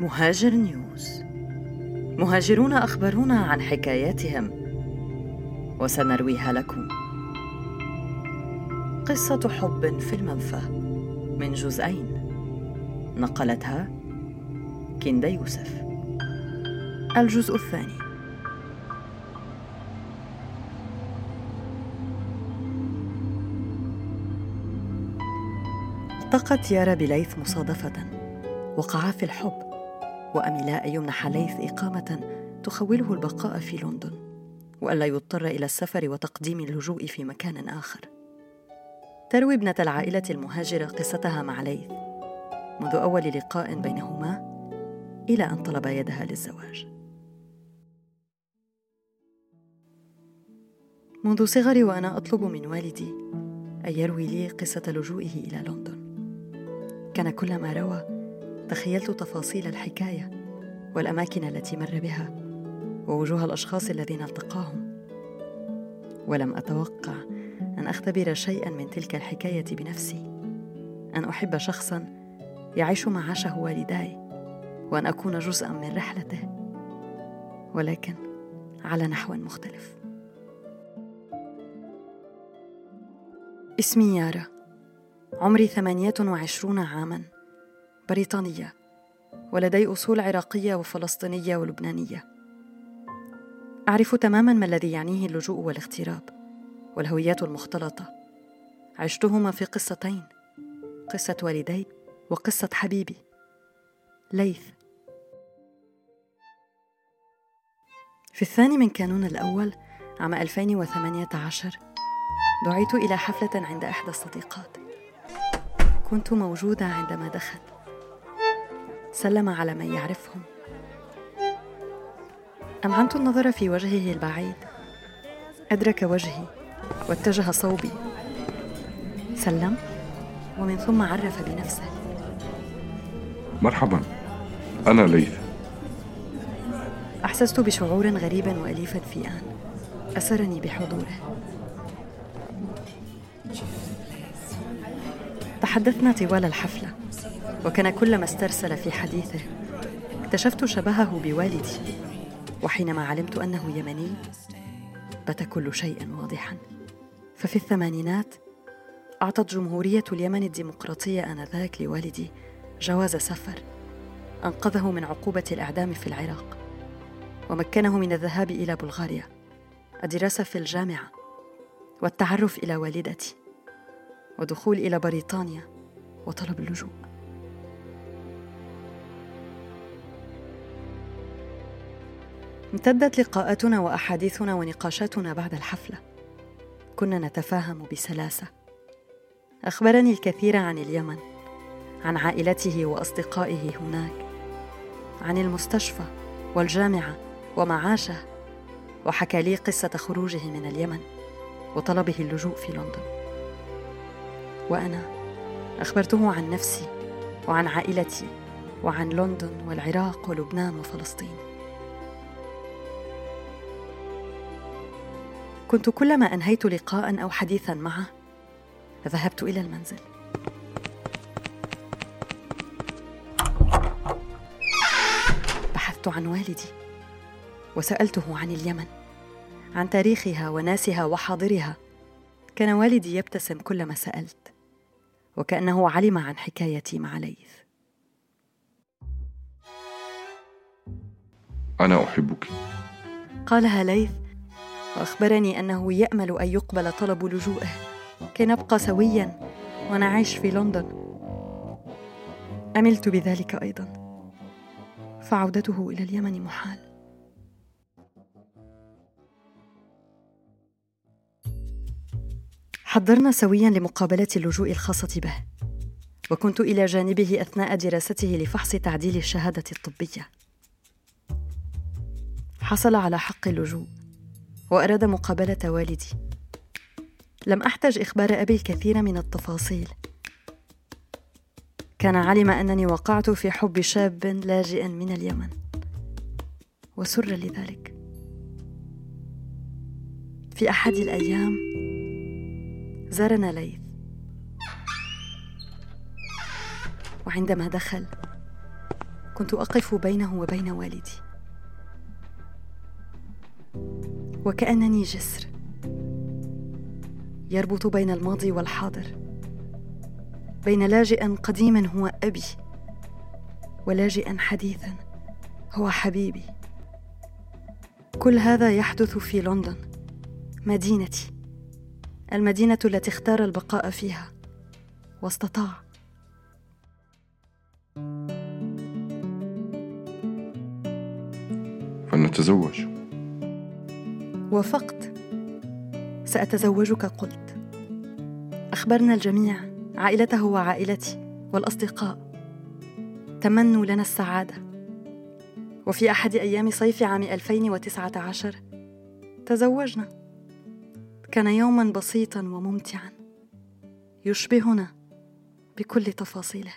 مهاجر نيوز. مهاجرون أخبرونا عن حكاياتهم. وسنرويها لكم. قصة حب في المنفى من جزئين. نقلتها كندا يوسف. الجزء الثاني. التقت يارا بليث مصادفة. وقعا في الحب. وأملا أن يمنح ليث إقامة تخوله البقاء في لندن وألا يضطر إلى السفر وتقديم اللجوء في مكان آخر. تروي ابنة العائلة المهاجرة قصتها مع ليث. منذ أول لقاء بينهما إلى أن طلب يدها للزواج. منذ صغري وأنا أطلب من والدي أن يروي لي قصة لجوئه إلى لندن. كان كلما روى تخيلت تفاصيل الحكاية والأماكن التي مر بها ووجوه الأشخاص الذين التقاهم. ولم أتوقع أن أختبر شيئا من تلك الحكاية بنفسي. أن أحب شخصا يعيش ما عاشه والداي وأن أكون جزءا من رحلته. ولكن على نحو مختلف. اسمي يارا. عمري ثمانية وعشرون عاما. بريطانية ولدي أصول عراقية وفلسطينية ولبنانية. أعرف تماما ما الذي يعنيه اللجوء والاغتراب والهويات المختلطة. عشتهما في قصتين قصة والدي وقصة حبيبي. ليث. في الثاني من كانون الأول عام 2018 دعيت إلى حفلة عند إحدى الصديقات. كنت موجودة عندما دخل. سلم على من يعرفهم. أمعنت النظر في وجهه البعيد؟ أدرك وجهي واتجه صوبي. سلم ومن ثم عرف بنفسه. مرحبا. أنا ليث. أحسست بشعور غريب وأليف في آن أسرني بحضوره. تحدثنا طوال الحفلة. وكان كلما استرسل في حديثه. اكتشفت شبهه بوالدي وحينما علمت أنه يمني بات كل شيء واضحا. ففي الثمانينات أعطت جمهورية اليمن الديمقراطية آنذاك لوالدي جواز سفر أنقذه من عقوبة الإعدام في العراق ومكنه من الذهاب إلى بلغاريا الدراسة في الجامعة والتعرف إلى والدتي ودخول إلى بريطانيا وطلب اللجوء. امتدت لقاءاتنا وأحاديثنا ونقاشاتنا بعد الحفلة. كنا نتفاهم بسلاسة. أخبرني الكثير عن اليمن عن عائلته وأصدقائه هناك عن المستشفى والجامعة ومعاشه وحكى لي قصة خروجه من اليمن وطلبه اللجوء في لندن. وأنا أخبرته عن نفسي وعن عائلتي وعن لندن والعراق ولبنان وفلسطين. كنت كلما أنهيت لقاء أو حديثا معه ذهبت إلى المنزل. بحثت عن والدي وسألته عن اليمن عن تاريخها وناسها وحاضرها. كان والدي يبتسم كلما سألت وكأنه علم عن حكايتي مع ليث. أنا أحبك. قالها ليث وأخبرني أنه يأمل أن يقبل طلب لجوئه. كي نبقى سويا ونعيش في لندن. أملت بذلك أيضا. فعودته إلى اليمن محال. حضرنا سويا لمقابلة اللجوء الخاصة به. وكنت إلى جانبه أثناء دراسته لفحص تعديل الشهادة الطبية. حصل على حق اللجوء. وأراد مقابلة والدي. لم أحتج إخبار أبي الكثير من التفاصيل. كان علم أنني وقعت في حب شاب لاجئ من اليمن. وسر لذلك. في أحد الأيام زارنا ليث. وعندما دخل كنت أقف بينه وبين والدي. وكأنني جسر. يربط بين الماضي والحاضر. بين لاجئ قديم هو أبي ولاجئ حديثا هو حبيبي. كل هذا يحدث في لندن مدينتي المدينة التي اختار البقاء فيها واستطاع. فلنتزوج. وافقت سأتزوجك قلت. أخبرنا الجميع عائلته وعائلتي والأصدقاء. تمنوا لنا السعادة. وفي أحد أيام صيف عام 2019 تزوجنا. كان يوما بسيطا وممتعا يشبهنا بكل تفاصيله.